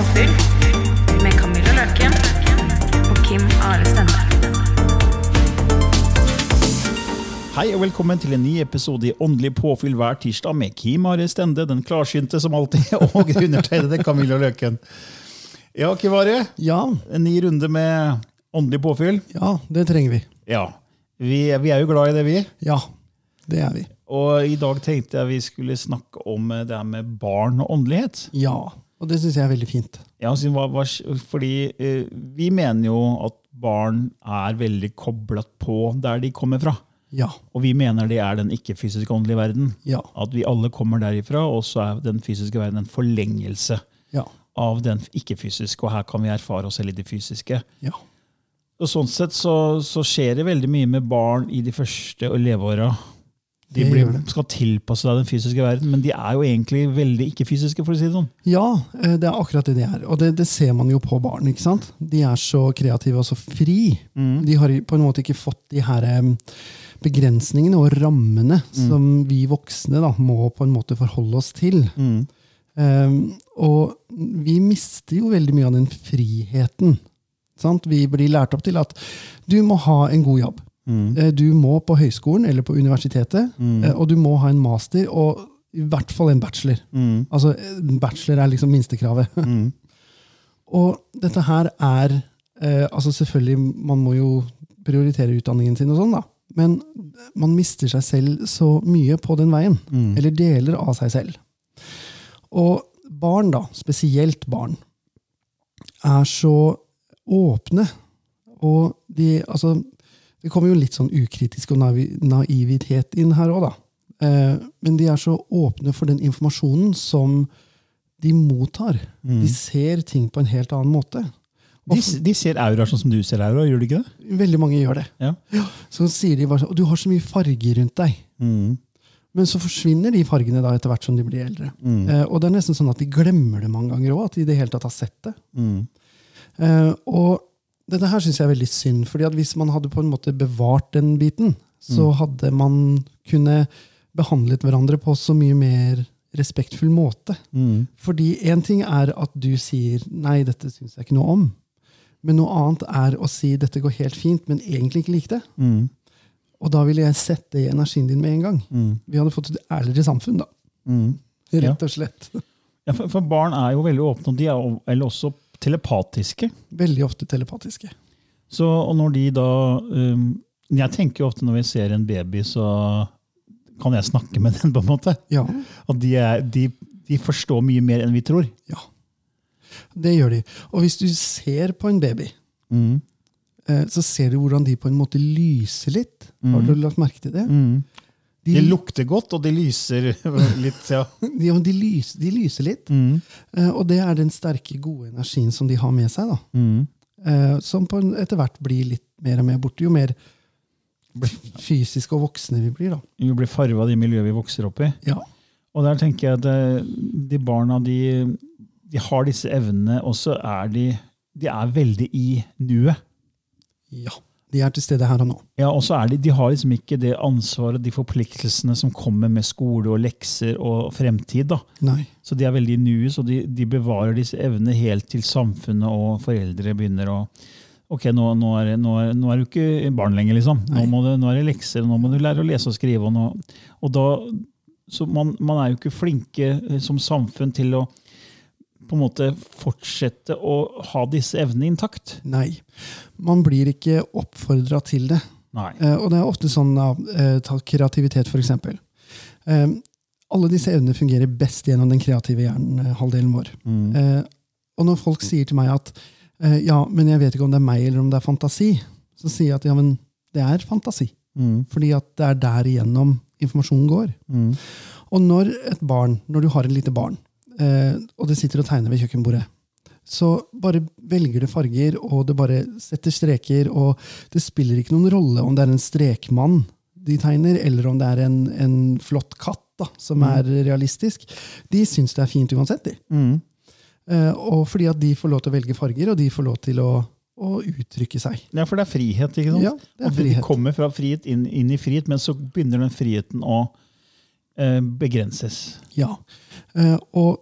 Påfyll med Camilla Løken og Kim Are Stende. Hei og velkommen til en ny episode i Åndelig påfyll hver tirsdag med Kim Are Stende, den klarsynte som alltid, og undertegnede Camilla Løken. Ja, Kim Are. Ja, En ny runde med åndelig påfyll. ja, det trenger vi. Ja. Vi, vi er jo glad i det, vi. Ja, det er vi. Og i dag tenkte jeg vi skulle snakke om det her med barn og åndelighet. Ja, og det syns jeg er veldig fint. Ja, fordi eh, vi mener jo at barn er veldig koblet på der de kommer fra. Ja, Og vi mener det er den ikke-fysiske åndelige verden. ja, At vi alle kommer derifra, og så er den fysiske verden en forlengelse ja, av den ikke-fysiske, og her kan vi erfare oss selv i det fysiske. ja. Og sånn sett så, så skjer det veldig mye med barn i de første leveåra. De blir, skal tilpasse deg den fysiske verden, men de er jo egentlig veldig ikke-fysiske. for å si det sånn. Ja, eh, det er akkurat det de er. Og det, det ser man jo på barn. ikke sant? De er så kreative og så fri. De har på en måte ikke fått de her eh, begrensningene og rammene som vi voksne da, må på en måte forholde oss til. Eh, og vi mister jo veldig mye av den friheten. Sant? Vi blir lært opp til at du må ha en god jobb. Eh, Du må på høyskolen eller på universitetet, mm. og du må ha en master, og i hvert fall en bachelor. Altså, bachelor er liksom minstekravet. og dette her er eh, altså Selvfølgelig, man må jo prioritere utdanningen sin, og sånn da, men man mister seg selv så mye på den veien. Eller deler av seg selv. Og barn, da, spesielt barn, er så åpne. Og de Altså, det kommer jo litt sånn ukritisk og naivi- naivitet inn her òg, da. Eh, men de er så åpne for den informasjonen som de mottar. De ser ting på en helt annen måte. De, de ser auraer sånn som du ser auraer, gjør de ikke det? Veldig mange gjør det. Ja. Så sier de bare sånn, «Å, du har så mye farger rundt deg. Men så forsvinner de fargene da etter hvert som de blir eldre. Eh, og det er nesten sånn at de glemmer det mange ganger òg, at de i det hele tatt har sett det. Eh, og dette her syns jeg er veldig synd, fordi at hvis man hadde på en måte bevart den biten, så hadde man kunne behandlet hverandre på så mye mer respektfull måte. Fordi én ting er at du sier 'nei, dette syns jeg ikke noe om'. Men noe annet er å si 'dette går helt fint', men egentlig ikke like det. Og da ville jeg sett det i energien din med en gang. Vi hadde fått et ærligere samfunn, da. Rett og slett. Ja, for, for barn er jo veldig åpne, og de er jo- eller også telepatiske. Veldig ofte telepatiske. Så, og når de da um, Jeg tenker jo ofte når vi ser en baby, så kan jeg snakke med den, på en måte. Ja, At de, er, de, de forstår mye mer enn vi tror. ja. Det gjør de. Og hvis du ser på en baby, mm. så ser du hvordan de på en måte lyser litt. Har du lagt merke til det? De lukter godt, og de lyser litt. Ja. Ja, de, lyser, de lyser litt. Eh, og det er den sterke, gode energien som de har med seg. da. Uh, som på en, etter hvert blir litt mer og mer borte. Jo mer fysiske og voksne vi blir. da. Jo blir farva av det miljøet vi vokser opp i. Ja, Og der tenker jeg at eh, de barna de, de har disse evnene, og så er de, de er veldig i nuet. ja. De er til stede her og nå. Ja, og så er de, de har liksom ikke det ansvaret, de forpliktelsene som kommer med skole og lekser og fremtid. da. Nei. Så de er veldig nues, og så de, de bevarer disse evnene helt til samfunnet og foreldre begynner å Ok, nå, nå, er, nå, er, nå er du ikke barn lenger, liksom. Nå, må du, er det lekser, nå må du lære å lese og skrive. Og, og da, så man, man er jo ikke flinke som samfunn til å på en måte fortsette å ha disse evnene intakt? Nei. Man blir ikke oppfordra til det. Nei. Eh, og det er ofte sånn eh, Ta kreativitet, eksempel. Eh, alle disse evnene fungerer best gjennom den kreative hjernehalvdelen vår. Mm. Eh, og når folk sier til meg at eh, ja, men jeg vet ikke om det er meg eller om det er fantasi, så sier jeg at ja, men det er fantasi. Mm. Fordi at det er der igjennom informasjonen går. Mm. Og når et barn, når du har et lite barn, og det sitter og tegner ved kjøkkenbordet, så bare velger det farger, og det bare setter streker, og det spiller ikke noen rolle om det er en strekmann de tegner, eller om det er en, en flott katt da, som er realistisk. De syns det er fint uansett, de. Mm. Uh, og fordi at de får lov til å velge farger, og de får lov til å, å uttrykke seg. Ja, for det er frihet, ikke sant? Ja, det er Og De kommer fra frihet inn, inn i frihet, men så begynner den friheten å uh, begrenses. Ja. Uh, og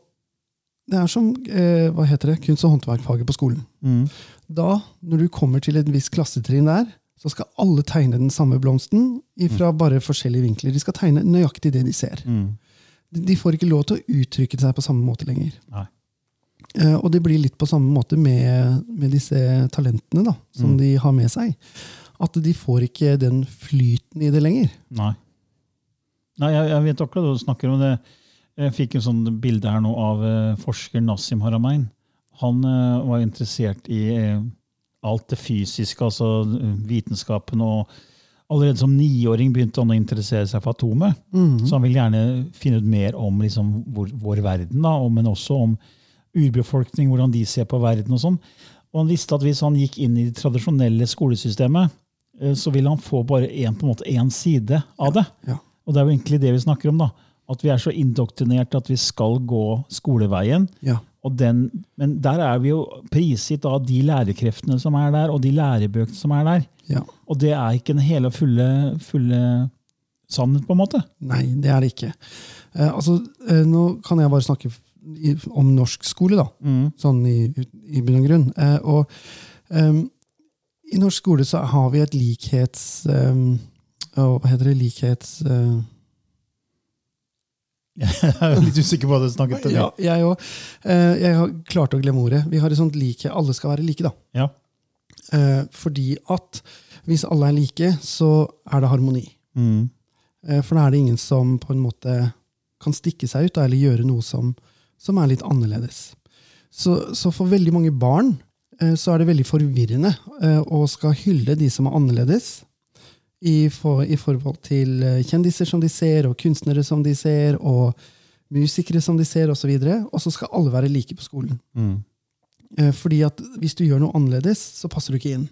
det er som eh, hva heter det, kunst- og håndverkfaget på skolen. Mm. Da, når du kommer til et visst klassetrinn der, så skal alle tegne den samme blomsten fra bare forskjellige vinkler. De skal tegne nøyaktig det de ser. Mm. De de får ikke lov til å uttrykke seg på samme måte lenger. Eh, og det blir litt på samme måte med, med disse talentene da, som Mm. de har med seg. At de får ikke den flyten i det lenger. Nei. Nei, jeg, jeg vet akkurat hva du snakker om. det. Jeg fikk en sånn bilde her nå av eh, forsker Nassim Haramein. Han eh, var interessert i eh, alt det fysiske, altså vitenskapen. og Allerede som niåring begynte han å interessere seg for atomet. Så han vil gjerne finne ut mer om liksom, vår, vår verden, da, men også om urbefolkning, hvordan de ser på verden. og sånn. Og han visste at hvis han gikk inn i det tradisjonelle skolesystemet, så ville han få bare en, på en måte én side av det. Ja. Og det er jo egentlig det vi snakker om. da. At vi er så indoktrinert at vi skal gå skoleveien. Ja. Og den, men der er vi jo prisgitt av de lærekreftene som er der, og de lærebøkene som er der. Ja. Og det er ikke den hele og fulle, fulle sannhet, på en måte. Nei, det er det ikke. Eh, altså, eh, nå kan jeg bare snakke i, om norsk skole, da. Sånn i, i bunn og grunn. Eh, og ehm, i norsk skole så har vi et likhets... ehm, hva heter det? Likhets... eh, Jeg er litt usikker på hva du snakket om. ja, jeg òg. jeg har klart å glemme ordet. Vi har et sånt like, alle skal være like, da. Ja. Eh, fordi at hvis alle er like, så er det harmoni. Mm. Eh, For da er det ingen som på en måte kan stikke seg ut eller gjøre noe som, som er litt annerledes. Så, så for veldig mange barn eh, så er det veldig forvirrende eh, å skal hylle de som er annerledes, i, for, i forhold til eh, kjendiser som de ser, og kunstnere som de ser, og musikere som de ser, osv. Og, så skal alle være like på skolen. Mm. Eh, Fordi at hvis du gjør noe annerledes, så passer du ikke inn.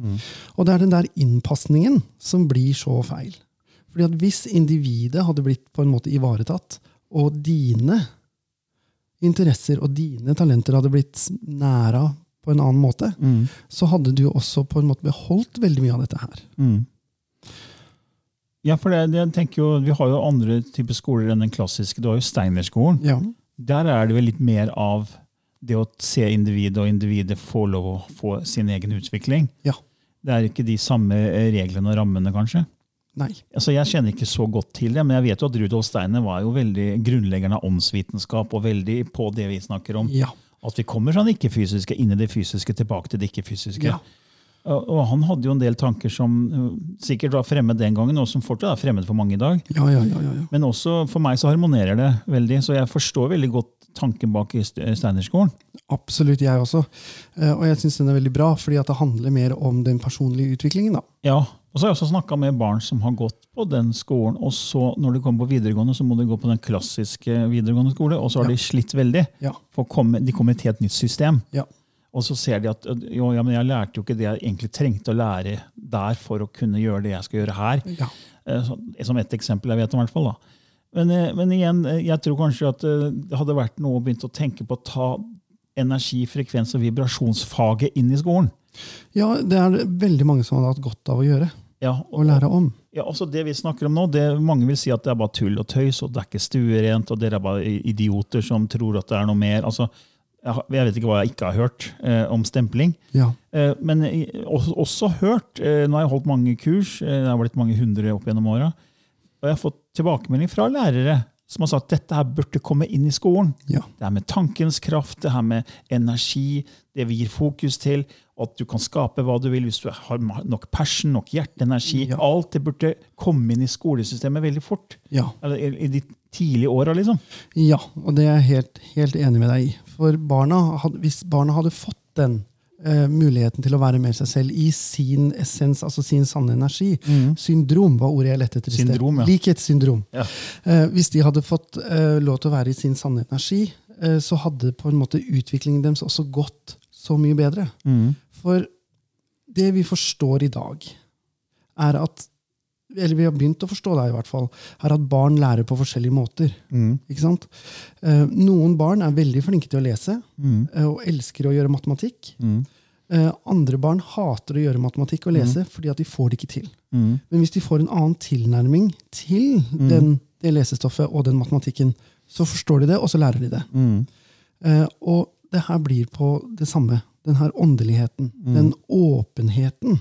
Mm. Og det er den der innpasningen som blir så feil. Fordi at hvis individet hadde blitt på en måte ivaretatt, og dine interesser og dine talenter hadde blitt næra på en annen måte, Mm. så hadde du også på en måte beholdt veldig mye av dette her. Mm. Ja, for det, jeg tenker jo, Vi har jo andre typer skoler enn den klassiske. Du har jo Steinerskolen. Ja, Der er det vel litt mer av det å se individet, og individet få lov å få sin egen utvikling. Ja. Det er ikke de samme eh, reglene og rammene, kanskje. Nei. Altså, Jeg kjenner ikke så godt til det, men jeg vet jo at Rudolf Steiner var jo veldig grunnleggeren av åndsvitenskap, og veldig på det vi snakker om. Ja. At vi kommer det ikke-fysiske inn i det fysiske, tilbake til det ikke-fysiske. Ja. Og, han hadde jo en del tanker som uh, sikkert var fremmed den gangen, og som fortsatt er fremmed for mange i dag. Ja, ja, ja, ja, ja. Men også for meg så harmonerer det veldig, så jeg forstår veldig godt tanken bak Steinerskolen. Absolutt, jeg også. Eh, Og jeg syns den er veldig bra, fordi at det handler mer om den personlige utviklingen. da. Ja, og så har jeg også snakka med barn som har gått på den skolen, og så når de kommer på videregående, så må de gå på den klassiske videregående skole, og så har de slitt veldig. For de kommer i et helt nytt system. Ja. Og så ser de at jo, ja, men jeg lærte jo ikke det jeg egentlig trengte å lære der for å kunne gjøre det jeg skal gjøre her. Ja. Eh, Som ett eksempel jeg vet om. hvert fall da. Men, eh, men igjen, eh, jeg tror kanskje at det hadde vært noe å begynne å tenke på å ta energi-, frekvens- og vibrasjonsfaget inn i skolen. ja, det er veldig mange som hadde hatt godt av å gjøre. Ja, Og lære om. Ja, altså Det vi snakker om nå, det, mange vil si at det er bare tull og tøys, og det er ikke stuerent, og dere er bare idioter som tror at det er noe mer. altså jeg vet ikke hva jeg ikke har hørt eh, om stempling. Ja. Eh, men også, også hørt eh, Nå har jeg holdt mange kurs, eh, det har blitt mange hundre opp gjennom åra. Og jeg har fått tilbakemelding fra lærere som har sagt at dette her burde komme inn i skolen. Ja. Det her med tankens kraft, det her med energi, det vi gir fokus til, at du kan skape hva du vil hvis du har nok passion, nok hjerteenergi. Ja. Alt det burde komme inn i skolesystemet veldig fort. Ja. Eller i, i de tidlige åra, liksom. Ja, og det er jeg helt, helt enig med deg i. For barna, hvis barna hadde fått den eh, muligheten til å være med seg selv i sin essens, altså sin sanne energi Syndrom var ordet jeg lette etter. i sted. Mm. Syndrom, ja. Likhetssyndrom. Ja. Eh, hvis de hadde fått eh, lov til å være i sin sanne energi, eh, så hadde på en måte utviklingen deres også gått så mye bedre. For det vi forstår i dag, er at eller vi har begynt å forstå det i hvert fall, er at barn lærer på forskjellige måter. Ikke sant? Eh, noen barn er veldig flinke til å lese eh, og elsker å gjøre matematikk. Eh, andre barn hater å gjøre matematikk og lese fordi at de får det ikke til. Men hvis de får en annen tilnærming til den, det lesestoffet og den matematikken, så forstår de det, og så lærer de det. Eh, og det her blir på det samme. Den her åndeligheten. Den åpenheten.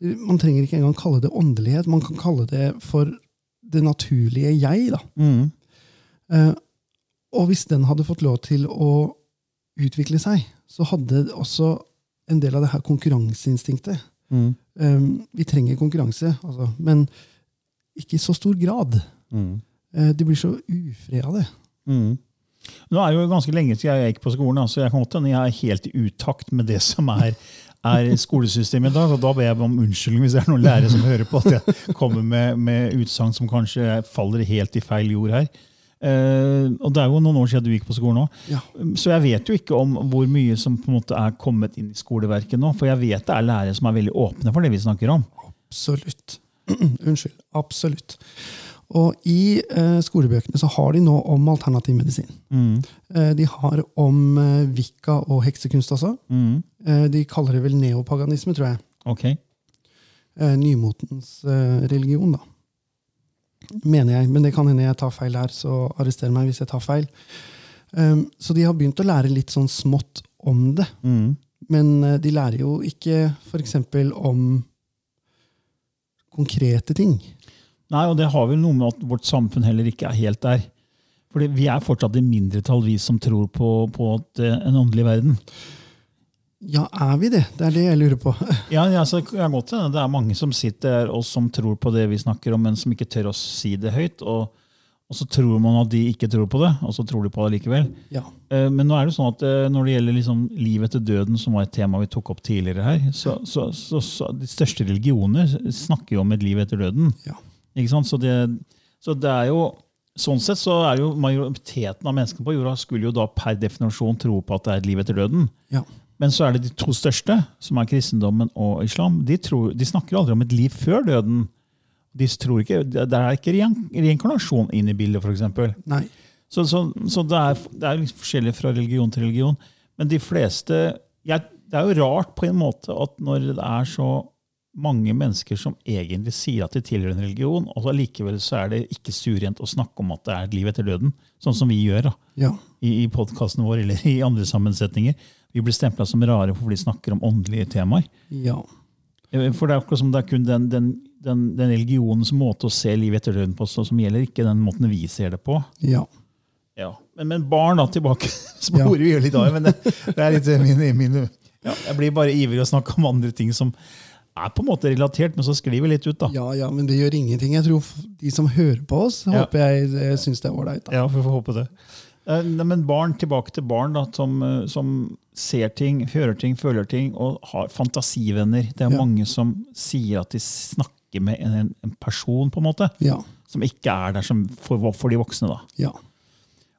Man trenger ikke engang kalle det åndelighet, man kan kalle det for det naturlige jeg. da. Eh, og hvis den hadde fått lov til å utvikle seg, så hadde også en del av det her konkurranseinstinktet eh, Vi trenger konkurranse, altså, men ikke i så stor grad. Eh, det blir så ufri av det. Nå er det jo ganske lenge siden jeg gikk på skolen, så jeg, kan godt hende jeg er helt i utakt med det som er, er skolesystemet i dag. og Da ber jeg om unnskyldning hvis det er noen lærere som hører på at jeg kommer med, med utsagn som kanskje faller helt i feil jord her. Uh, og Det er jo noen år siden du gikk på skolen òg. Ja. Så jeg vet jo ikke om hvor mye som på en måte er kommet inn i skoleverket nå. For jeg vet det er lærere som er veldig åpne for det vi snakker om. Absolutt. Unnskyld. Absolutt. Og i eh, skolebøkene så har de nå om alternativ medisin. Eh, de har om eh, vikka og heksekunst også. Eh, de kaller det vel neopaganisme, tror jeg. Ok. Eh, nymotens eh, religion, da. Mener jeg. Men det kan hende jeg tar feil her, så arrester meg hvis jeg tar feil. Um, så de har begynt å lære litt sånn smått om det. Men eh, de lærer jo ikke f.eks. om konkrete ting. Nei, og det har vel noe med at vårt samfunn heller ikke er helt der. Fordi vi er fortsatt i mindretall, vi som tror på, på at, eh, en åndelig verden. Ja, er vi det? Det er det jeg lurer på. Ja, ja, så kan godt hende det er mange som sitter her og som tror på det vi snakker om, men som ikke tør å si det høyt. Og, og så tror man at de ikke tror på det, og så tror de på det likevel. Ja. Eh, Men nå er det sånn at eh, når det gjelder liksom liv etter døden, som var et tema vi tok opp tidligere her, så, så, så, så de største religioner snakker jo om et liv etter døden. Ja. Så det, så det er jo Sånn sett så er jo majoriteten av menneskene på jorda skulle jo da per definisjon tro på at det er et liv etter døden. Ja. Men så er det de to største, som er kristendommen og islam. De, tror, de snakker aldri om et liv før døden. De tror ikke, Det er ikke reinkarnasjon inn i bildet, f.eks. Så, så, så det er, det er litt forskjellig fra religion til religion. Men de fleste jeg, Det er jo rart på en måte at når det er så mange mennesker som egentlig sier at de tilhører en religion, og allikevel så er det ikke surrent å snakke om at det er et liv etter døden, sånn som vi gjør da, Ja. i, i podkasten vår eller i andre sammensetninger. Vi blir stempla som rare fordi vi snakker om åndelige temaer. Ja. Eh, For det er akkurat som det er kun den, den, den, den religionens måte å se livet etter døden på som som gjelder, ikke den måten vi ser det på. Ja. Ja, men, men barn da, tilbake. Sporer vi gjør litt av, men det, det er litt min, min ja, Jeg blir bare ivrig å snakke om andre ting som er på en måte relatert, men så vi litt ut, da. ja, ja, men det gjør ingenting. Jeg tror de som hører på oss, Ja. håper jeg eh, syns det er ålreit. Ja, vi får håpe det. Eh, Men barn, tilbake til barn da, som, eh, som ser ting, hører ting, føler ting og har fantasivenner. Det er Ja. mange som sier at de snakker med en, en person, på en måte, Ja. som ikke er der som for, for de voksne. da. Ja.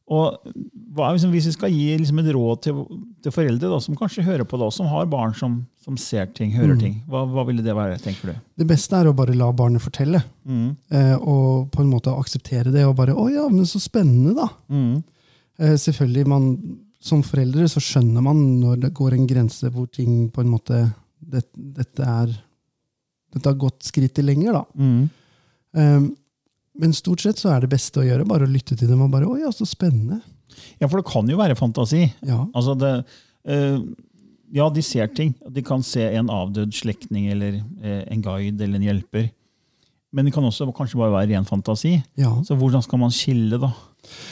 Og liksom, Hvis vi skal gi liksom et råd til, til foreldre da, som kanskje hører på, da, som har barn som, som ser ting, hører ting, hva, hva ville det være, tenker du? Det beste er å bare la barnet fortelle, eh, og på en måte akseptere det. Og bare 'Å ja, men så spennende', da. Eh, selvfølgelig, man, Som foreldre så skjønner man når det går en grense hvor ting på en måte det, Dette er Dette har gått skrittet lenger, da. Eh, men stort sett så er det beste å gjøre bare å lytte til dem og bare 'Å ja, så spennende'. Ja, for det kan jo være fantasi. Ja. Altså det, eh, ja, de ser ting. De kan se en avdød slektning eller eh, en guide eller en hjelper. Men det kan også kanskje bare være ren fantasi. ja. Så hvordan skal man skille, da?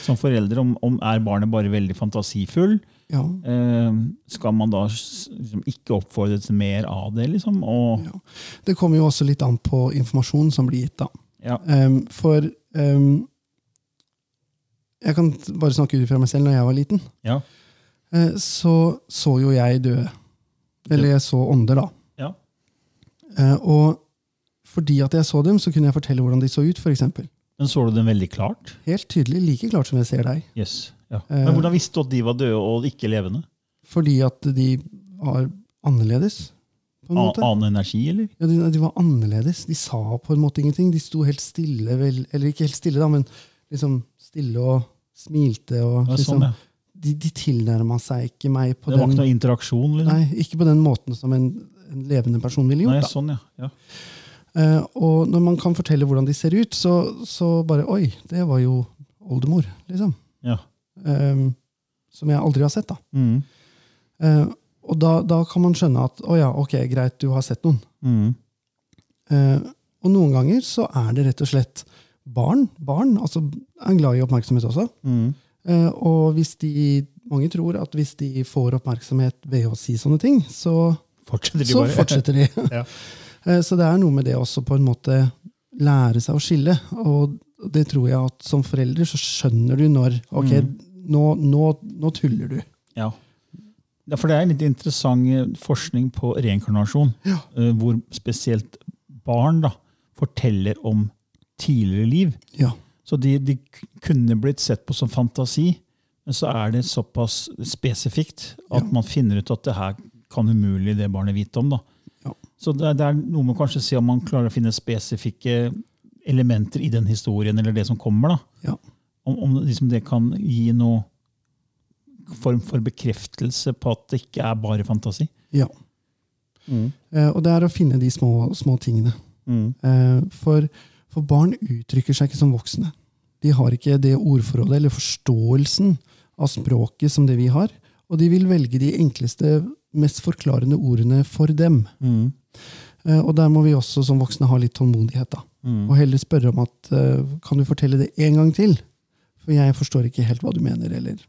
som foreldre, om, om er barnet bare veldig fantasifull? Ja. Eh, skal man da liksom ikke oppfordre til mer av det? liksom? Og, Ja. Det kommer jo også litt an på informasjonen som blir gitt. da. Ja. Um, for um, Jeg kan bare snakke ut fra meg selv. Når jeg var liten, Ja. uh, så så jo jeg døde. Eller jeg så ånder, da. Ja. Uh, og fordi at jeg så dem, så kunne jeg fortelle hvordan de så ut. For eksempel. Men så du dem veldig klart? Helt tydelig, like klart som jeg ser deg. Yes. Ja. Eh. Men hvordan visste du at de var døde og ikke levende? Fordi at de var annerledes. Annen energi, eller? Ja, de, de var annerledes. De sa på en måte ingenting. De sto helt stille, vel, eller ikke helt stille, da, men liksom stille og smilte. Og Ja, liksom, sånn, ja. De, de tilnærma seg ikke meg på Det var ikke den noe interaksjon? Liksom. Nei, ikke på den måten som en, en levende person ville gjort. Nei, sånn, ja. ja. Eh, og når man kan fortelle hvordan de ser ut, så, så bare Oi, det var jo oldemor, liksom. ja. Eh, som jeg aldri har sett, da. Mm. Eh, og da, da kan man skjønne at å ja, ok, greit, du har sett noen. Mm. Eh, og noen ganger så er det rett og slett barn. Barn altså er glad i oppmerksomhet også. Mm. Eh, og hvis de, mange tror at hvis de får oppmerksomhet ved å si sånne ting, så, Fortsetter de så fortsetter de. Ja. Eh, så det er noe med det også på en måte lære seg å skille. Og det tror jeg at som forelder så skjønner du når Ok, nå, nå, nå tuller du. Ja. Ja, for det er litt interessant eh, forskning på reinkarnasjon, ja. hvor spesielt barn da, forteller om tidligere liv. Ja. Så de, de kunne blitt sett på som fantasi, men så er det såpass spesifikt at Ja. man finner ut at det her kan umulig det barnet vite om. da. Ja. Så det, det er noe med å kanskje se om man klarer å finne spesifikke elementer i den historien, eller det som kommer. da. Ja. Om, om liksom det kan gi noe form for bekreftelse på at det ikke er bare fantasi. ja. Eh, og det er å finne de små, små tingene. Mm. Eh, for, for barn uttrykker seg ikke som voksne. De har ikke det ordforrådet eller forståelsen av språket som det vi har. Og de vil velge de enkleste, mest forklarende ordene for dem. Mm. Eh, og der må vi også som voksne ha litt tålmodighet. da. Mm. Og heller spørre om at kan du fortelle det en gang til? For jeg forstår ikke helt hva du mener. eller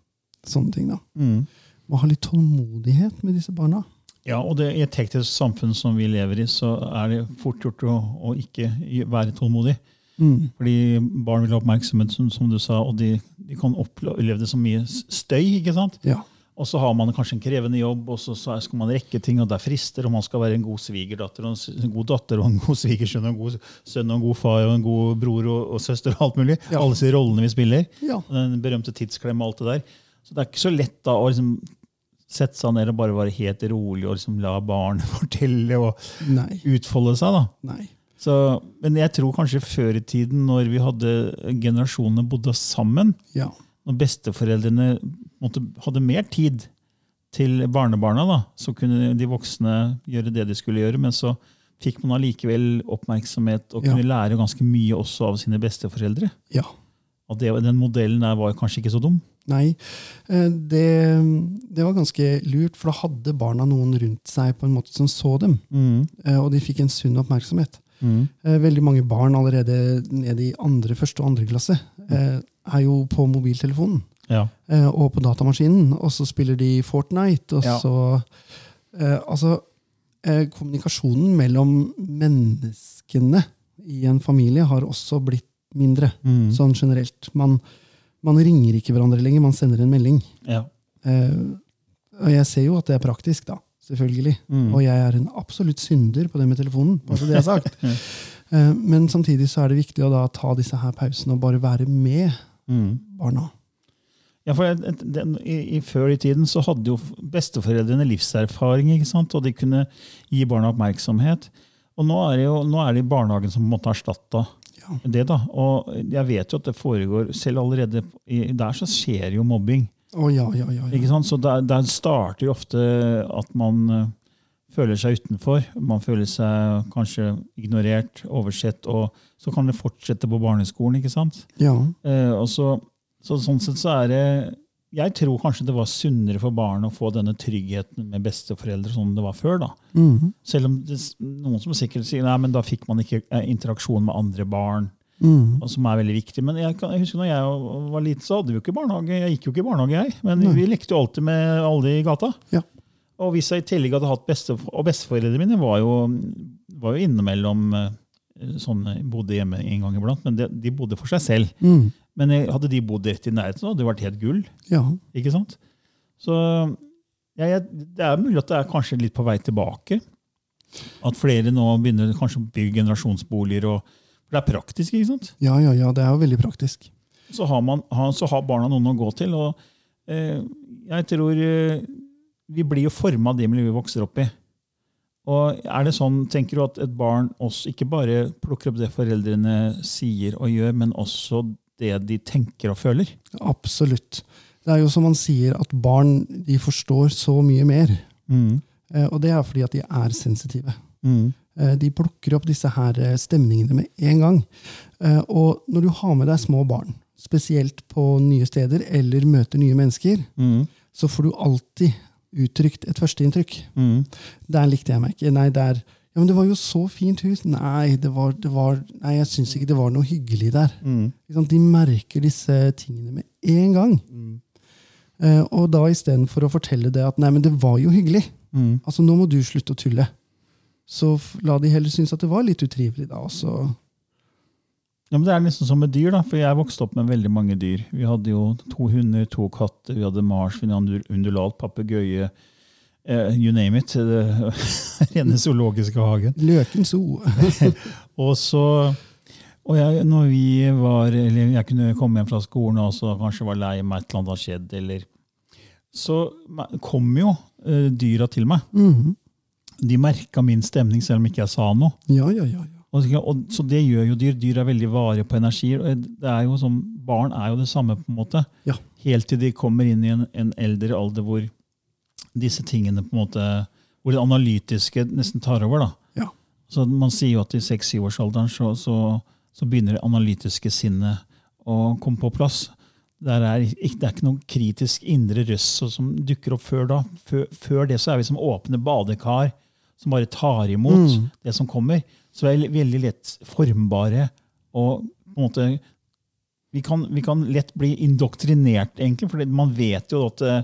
sånne ting da. Mm. Må ha litt tålmodighet med disse barna. Ja, og det, I et teknisk samfunn som vi lever i, så er det fort gjort å, å ikke være tålmodig. Mm. Fordi barn vil ha oppmerksomhet, som, som du sa, og de, de kan oppleve det som mye støy. ikke sant? Ja. Og så har man kanskje en krevende jobb, og så, så skal man rekke ting, og det er frister, og man skal være en god svigerdatter, og en, en god datter, og en god svigersønn, og en god sønn, og en god far, og en god bror og, og søster, og alt mulig. Ja. Alle disse rollene vi spiller. Ja. Den berømte tidsklemma og alt det der. Så det er ikke så lett da å liksom sette seg ned og bare være helt rolig og liksom la barnet fortelle og Nei. utfolde seg. da. Så, men jeg tror kanskje før i tiden, når vi hadde generasjonene bodde sammen, Ja. når besteforeldrene måtte, hadde mer tid til barnebarna, da, så kunne de voksne gjøre det de skulle gjøre, men så fikk man allikevel oppmerksomhet og Ja. kunne lære ganske mye også av sine besteforeldre. ja. Og det, den modellen der var kanskje ikke så dum. Nei, eh, det, det var ganske lurt, for da hadde barna noen rundt seg på en måte som så dem. Mm. Og de fikk en sunn oppmerksomhet. Mm. Veldig mange barn allerede ned i andre, første og andre klasse eh, er jo på mobiltelefonen Ja. eh, og på datamaskinen, og så spiller de Fortnite. Og Ja. så eh, Altså, eh, kommunikasjonen mellom menneskene i en familie har også blitt mindre, Mm. sånn generelt. Man, man ringer ikke hverandre lenger, man sender en melding. ja. Uh, og jeg ser jo at det er praktisk, da. Selvfølgelig. Mm. Og jeg er en absolutt synder på det med telefonen. bare så det er sagt. uh, men samtidig så er det viktig å da ta disse her pausene og bare være med Mm. barna. Ja, for et- den, i, i, Før i tiden så hadde jo besteforeldrene livserfaring, ikke sant? og de kunne gi barna oppmerksomhet. Og nå er det jo nå er det barnehagen som på en måte har erstatta Ja. det. da. Og jeg vet jo at det foregår Selv allerede der så skjer jo mobbing. Oh, ja, ja, ja. ikke sant? Så der, der starter jo ofte at man eh, føler seg utenfor. Man føler seg kanskje ignorert, oversett, og så kan det fortsette på barneskolen. ikke sant? ja. Eh, og så, så sånn sett så er det Jeg tror kanskje det var sunnere for barn å få denne tryggheten med besteforeldre som det var før. da. Mhm. Selv om det, noen som sikkert sier nei, men da fikk man ikke eh, interaksjon med andre barn. Mm. og som er veldig viktig. Men jeg, jeg husker når jeg var liten, så hadde vi jo ikke barnehage. Jeg gikk jo ikke i barnehage, jeg. Men vi lekte jo alltid med alle i gata. Ja. Og hvis jeg i tillegg hadde hatt beste, Og besteforeldrene mine var jo, var jo innimellom eh, sånn, bodde hjemme en gang iblant, men de, de bodde for seg selv. Mm. Men hadde de bodd rett i nærheten, hadde det vært helt gull. Ja. ikke sant? Så ja, jeg, det er mulig at det er kanskje litt på vei tilbake. At flere nå begynner kanskje å bygge generasjonsboliger. Og, for det er praktisk. ikke sant? ja, ja, ja. Det er jo veldig praktisk. Så har, man, så har barna noen å gå til. og eh, jeg tror eh, Vi blir jo forma av det miljøet vi vokser opp i. Og er det sånn, Tenker du at et barn også ikke bare plukker opp det foreldrene sier og gjør, men også det de tenker og føler? Absolutt. Det er jo som man sier, at barn de forstår så mye mer. Eh, og det er fordi at de er sensitive. Eh, de plukker opp disse her eh, stemningene med en gang. Eh, og når du har med deg små barn, spesielt på nye steder eller møter nye mennesker, så får du alltid uttrykt et førsteinntrykk. Der likte jeg meg ikke. Nei, der ja, men det var jo så fint hus. Nei, det var, det var, nei jeg syns ikke det var noe hyggelig der. Mm. De merker disse tingene med en gang. Eh, og da istedenfor å fortelle det at nei, men det var jo hyggelig, altså nå må du slutte å tulle, så la de heller synes at det var litt utrivelig da også. Ja, men Det er liksom som med dyr, da, for jeg vokste opp med veldig mange dyr. Vi hadde jo to hunder, to katter, vi hadde marsvin, undu- undulat, papegøye, eh, you name it. Den rene zoologiske hagen. Løken zoo. Og så og jeg, når vi var, eller jeg kunne komme hjem fra skolen og så kanskje var lei meg et eller annet hadde skjedd, eller så kom jo uh, dyra til meg. Mhm. De merka min stemning selv om ikke jeg sa noe. Ja, ja, ja. Og, og, så det gjør jo dyr. Dyr er veldig varige på energi. og Det er jo som, barn er jo det samme, på en måte. Ja. Helt til de kommer inn i en, en eldre alder hvor disse tingene på en måte, hvor det analytiske nesten tar over. da. Ja. Så Man sier jo at i seks-syvårsalderen så, så, så begynner det analytiske sinnet å komme på plass. Er, det er ikke noen kritisk indre røst som dukker opp før da. Før, før det så er vi som åpne badekar som bare tar imot Mm. det som kommer. Så vi er veldig lett formbare. og på en måte vi kan, vi kan lett bli indoktrinert, egentlig. For man vet jo at uh,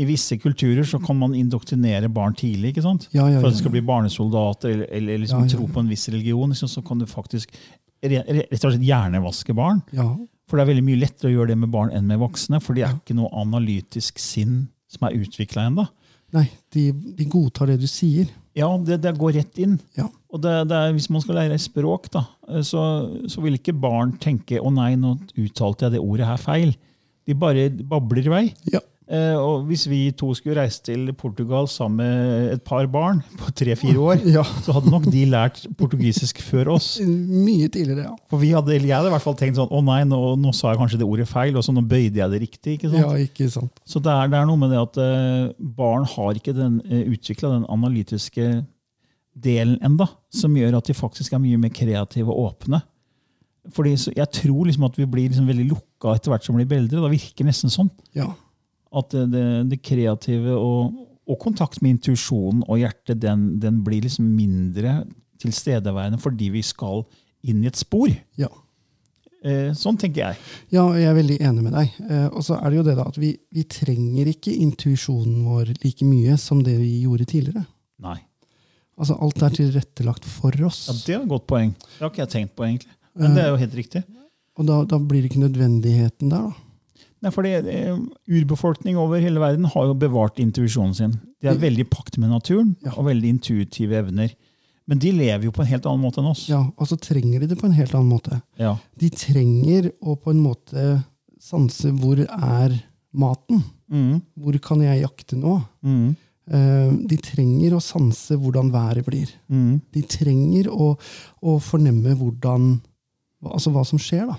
i visse kulturer så kan man indoktrinere barn tidlig. ikke sant? Ja, ja, For ja, at de skal bli barnesoldater eller, eller liksom tro på en viss religion. Liksom, så kan du faktisk re- re- rett og slett hjernevaske barn. ja. For det er veldig mye lettere å gjøre det med barn enn med voksne. For det er ikke noe analytisk sinn som er utvikla ennå. Nei, de, de godtar det du sier. Ja, det, det går rett inn. Ja. Og det, det er, Hvis man skal lære språk, da, eh, så, så vil ikke barn tenke 'å nei, nå uttalte jeg det ordet her feil'. De bare babler i vei. Ja. Eh, og Hvis vi to skulle reise til Portugal sammen med et par barn på tre-fire år, Ja. så hadde nok de lært portugisisk før oss. Mye tidligere, ja. For vi hadde, Jeg hadde i hvert fall tenkt sånn 'å nei, nå, nå sa jeg kanskje det ordet feil', og så nå bøyde jeg det riktig. ikke sant? Ja, ikke sant. Så det er, det er noe med det at eh, barn har ikke den, uh, utvikla den analytiske delen enda, som gjør at de faktisk er mye mer kreative og åpne. Fordi så, Jeg tror liksom at vi blir liksom veldig lukka etter hvert som vi blir eldre. Det virker nesten sånn. Ja. At det, det, kreative og, og kontakt med intuisjonen og hjertet, den, den blir liksom mindre tilstedeværende fordi vi skal inn i et spor. Ja. Eh, sånn tenker jeg. Ja, jeg er veldig enig med deg. Eh, og så er det jo det da at vi, vi trenger ikke intuisjonen vår like mye som det vi gjorde tidligere. Nei. Altså Alt er tilrettelagt for oss. Ja, Det er et godt poeng. Det har ikke jeg tenkt på, egentlig. Men det er jo helt riktig. Og da, da blir det ikke nødvendigheten der, da. Nei, fordi eh, Urbefolkning over hele verden har jo bevart intuisjonen sin. De er veldig i pakt med naturen Ja. og veldig intuitive evner. Men de lever jo på en helt annen måte enn oss. Ja, Og så trenger de det på en helt annen måte. Ja. De trenger å på en måte sanse hvor er maten? Mm, Hvor kan jeg jakte nå? mm, Eh, de trenger å sanse hvordan været blir. mm. De trenger å, å fornemme hvordan Altså hva som skjer, da.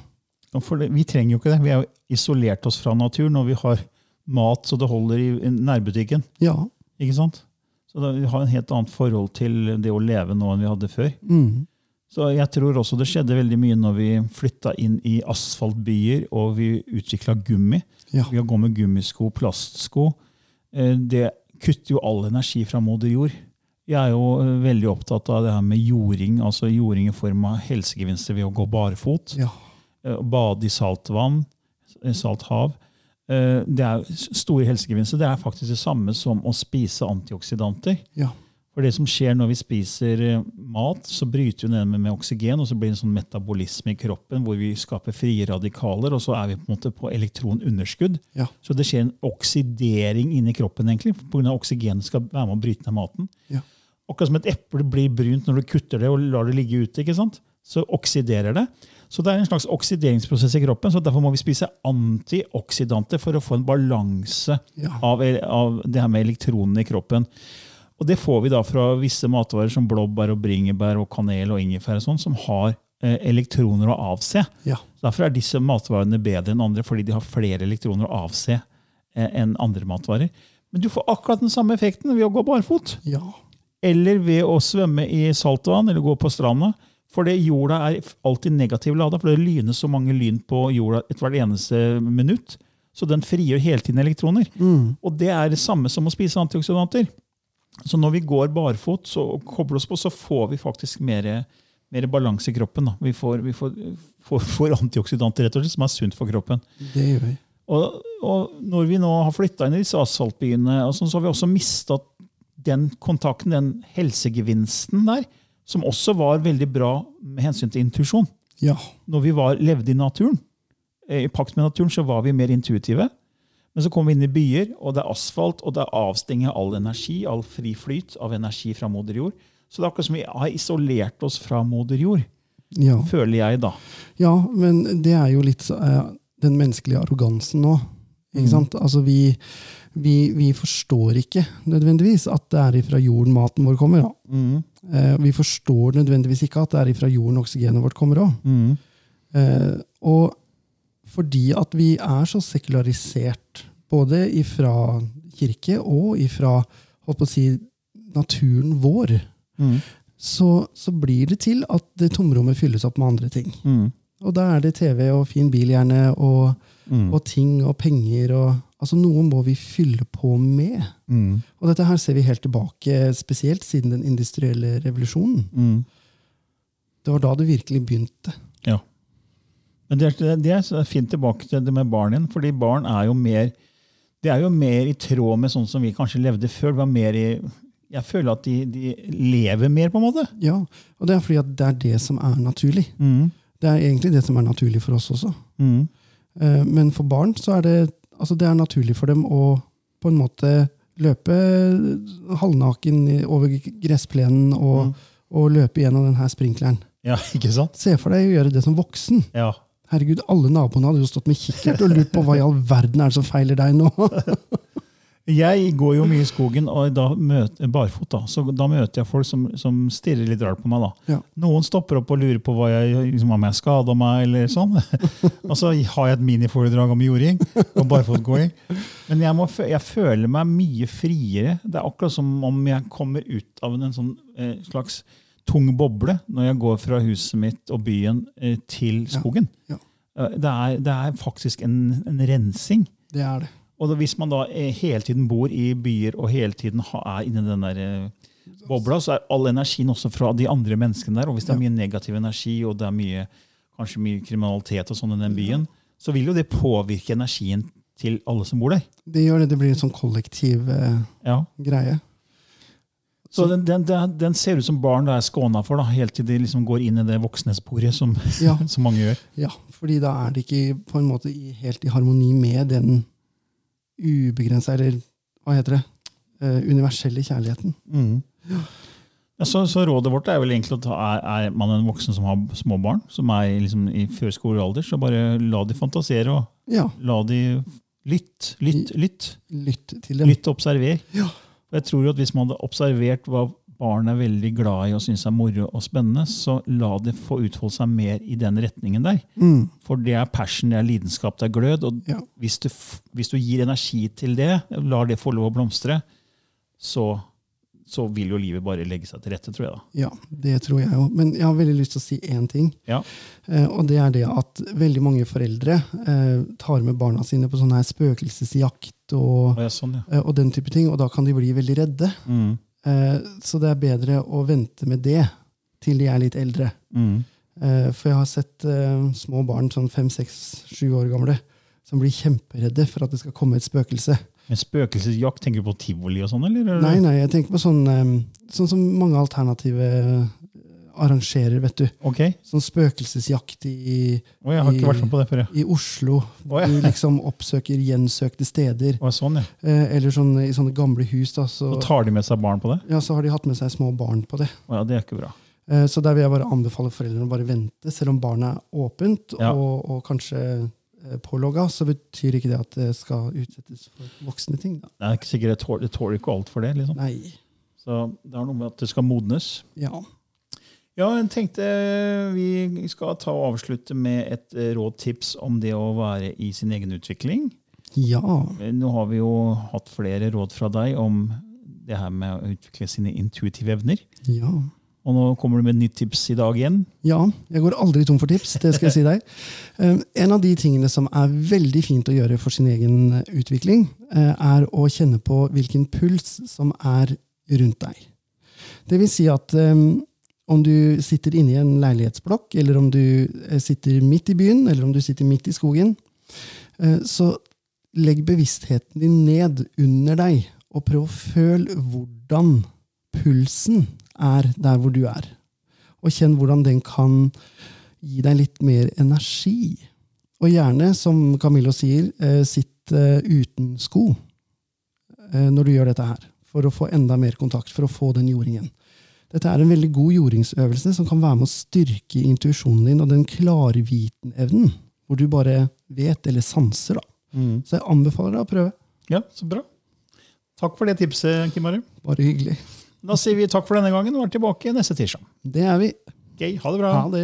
For vi trenger jo ikke det. Vi har jo isolert oss fra naturen, og vi har mat så det holder i i nærbutikken. Ja. Ikke sant? Så da, Vi har en helt annet forhold til det å leve nå enn vi hadde før. Mm. Så jeg tror også det skjedde veldig mye når vi flytta inn i asfaltbyer og vi utvikla gummi. Ja. Vi har gått med gummisko, plastsko. Eh, Det kutter jo all energi fra moder jord. Jeg er jo eh, veldig opptatt av det her med jording, altså jording i form av helsegevinster ved å gå barfot. Ja. Eh, Bade i saltvann, eh, salt hav. Eh, Det er store helsegevinster. Det er faktisk det samme som å spise antioksidanter. Ja. For det som skjer når vi spiser mat, så bryter vi ned med, med oksygen, og så blir det en sånn metabolisme i kroppen hvor vi skaper frie radikaler, og så er vi på en måte på elektronunderskudd. Ja. Så det skjer en oksidering inni kroppen, egentlig, pga. oksygenet skal være med å bryte ned maten. Ja. Akkurat som et eple blir brunt når du kutter det og lar det ligge ute. ikke sant? Så oksiderer det. Så det er en slags oksideringsprosess i kroppen, så derfor må vi spise antioksidanter for å få en balanse Ja. av, av det her med elektronene i kroppen. Og det får vi da fra visse matvarer som blåbær, og bringebær, og kanel og ingefær, og sånn, som har eh, elektroner å avse. Ja. Derfor er disse matvarene bedre enn andre, fordi de har flere elektroner å avse eh, enn andre matvarer. Men du får akkurat den samme effekten ved å gå barfot ja. eller ved å svømme i saltvann eller gå på stranda. For det jorda er alltid negativ lada, for det lynes så mange lyn på jorda et hvert eneste minutt. Så den frigjør hele tiden elektroner. Og det er det samme som å spise antioksidanter. Så når vi går barfot så og kobler oss på, så får vi faktisk mer, mer balanse i kroppen. Da. Vi, får, vi får, får, får antioksidanter rett og slett, som er sunt for kroppen. Det gjør vi. Og, og når vi nå har flytta inn i disse asfaltbyene, sånn, så har vi også mista den kontakten, den helsegevinsten der, som også var veldig bra med hensyn til intuisjon. Ja. Når vi var, levde i naturen, eh, i pakt med naturen, så var vi mer intuitive. Men så kom vi inn i byer, og det er asfalt, og det er avstenging av all energi, all fri flyt av energi fra moder jord. Så det er akkurat som vi har isolert oss fra moder jord, Ja. føler jeg da. ja, men det er jo litt eh, den menneskelige arrogansen nå. Ikke sant? Altså, vi, vi, vi forstår ikke nødvendigvis at det er ifra jorden maten vår kommer. Mm. Eh, vi forstår nødvendigvis ikke at det er ifra jorden oksygenet vårt kommer òg. Eh, og fordi at vi er så sekularisert, både ifra kirke og ifra holdt på å si, naturen vår, så, så blir det til at det tomrommet fylles opp med andre ting. Og da er det TV og fin bil gjerne, og, og ting og penger og Altså noe må vi fylle på med. Og dette her ser vi helt tilbake, spesielt siden den industrielle revolusjonen. Det var da det virkelig begynte. Ja. Men det det er fint tilbake til det med barn igjen, fordi barn er jo mer det er jo mer i tråd med sånn som vi kanskje levde før. Var mer i, jeg føler at de, de lever mer, på en måte. Ja, Og det er fordi det er det som er naturlig. Det er egentlig det som er naturlig for oss også. Mm. Men for barn så er det, altså det er naturlig for dem å på en måte løpe halvnaken over gressplenen og, og løpe gjennom denne sprinkleren. Ja, ikke sant? Se for deg å gjøre det som voksen. Ja. Herregud, alle naboene hadde jo stått med kikkert og lurt på hva i all verden er det som feiler deg nå. Jeg går jo mye i skogen, og da møter, barfot, da. Så da møter jeg folk som, som stirrer litt rart på meg. da. Ja. Noen stopper opp og lurer på hva jeg, liksom, om jeg skada meg, eller sånn. og så har jeg et miniforedrag om jording og barfotgåing. Men jeg, må, jeg føler meg mye friere. Det er akkurat som om jeg kommer ut av en sånn eh, slags tung boble når jeg går fra huset mitt og byen eh, til skogen. Ja. Ja. Det, er, det er faktisk en, en rensing. Det er det. Og hvis man da eh, hele tiden bor i byer og hele tiden er inni den der eh, bobla, så er all energien også fra de andre menneskene der. Og hvis det er mye negativ energi, og det er mye, kanskje mye kriminalitet og sånn i den byen, så vil jo det påvirke energien til alle som bor der. Det gjør det. Det blir en sånn kollektiv eh, Ja. greie. Så den, den, den, den ser ut som barn er skåna for, da, helt til de liksom går inn i det voksnesporet som, Ja. som mange gjør. Ja, fordi da er det ikke på en måte helt i harmoni med den ubegrensa, eller hva heter det, eh, universelle kjærligheten. Ja, så, så rådet vårt er vel egentlig ta, er, er man en voksen som har små barn, som er liksom i førskolealder, så bare la de fantasere og Ja, La de lytte. lytt, lytt. lytt til dem. Lytt og observer. Ja. Jeg tror jo at Hvis man hadde observert hva barn er veldig glad i og syns er moro og spennende, så la det få utfolde seg mer i den retningen der. Mm. For det er passion, det er lidenskap, det er glød. Og Ja. hvis, du, hvis du gir energi til det, lar det få lov å blomstre, så, så vil jo livet bare legge seg til rette, tror jeg. da. Ja, det tror jeg òg. Men jeg har veldig lyst til å si én ting. Ja. Eh, og det er det at veldig mange foreldre eh, tar med barna sine på sånn her spøkelsesjakt og, Og sånn, ja. eh, og den type ting, og da kan de bli veldig redde. Mm. Eh, så det er bedre å vente med det til de er litt eldre. Mm. Eh, for jeg har sett eh, små barn, sånn fem, seks, sju år gamle, som blir kjemperedde for at det skal komme et spøkelse. Men spøkelsesjakt, tenker du på tivoli og sånn, eller? Nei, nei, jeg tenker på sånn, sånn som mange alternative arrangerer, vet du. Okay. Sånn spøkelsesjakt i, oh, I- vært på det før. ja. i Oslo. Oh, ja. Du liksom oppsøker gjensøkte steder. Oh, sånn, ja. Eh, eller sånn, i sånne gamle hus. Da, så, og tar de med seg barn på det? ja, så har de hatt med seg små barn på det. Ja, det er ikke bra. Eh, Så der vil jeg bare anbefale foreldrene å bare vente, selv om barnet er åpent og, og kanskje eh, pålogga, så betyr ikke det at det skal utsettes for voksne ting. Da. Det er ikke sikkert det tåler, det tåler ikke alt for det. liksom. Nei. Så det har noe med at det skal modnes. Ja. Ja, jeg tenkte vi skal ta og avslutte med et råd rådtips om det å være i sin egen utvikling. Ja. Eh, Nå har vi jo hatt flere råd fra deg om det her med å utvikle sine intuitive evner. Ja. Og nå kommer du med et nytt tips i dag igjen. Ja, jeg går aldri tom for tips, det skal jeg si deg. Eh, En av de tingene som er veldig fint å gjøre for sin egen eh, utvikling, eh, er å kjenne på hvilken puls som er rundt deg. Det vil si at eh, om du sitter inne i en leilighetsblokk, eller om du eh, sitter midt i byen, eller om du sitter midt i skogen, eh, så legg bevisstheten din ned under deg, og prøv å føle hvordan pulsen er der hvor du er. Og kjenn hvordan den kan gi deg litt mer energi. Og gjerne, som Camillo sier, eh, sitt uten sko når du gjør dette her. For å få enda mer kontakt, for å få den jordingen. Dette er en veldig god jordingsøvelse som kan være med å styrke intuisjonen din og den klarvitenevnen, hvor du bare vet, eller sanser. da. Så jeg anbefaler deg å prøve. Ja, så bra. Takk for det tipset, Kim Are. Bare hyggelig. Da sier vi takk for denne gangen og er tilbake neste tirsdag. Det er vi. Okay, ha det bra. Ha det.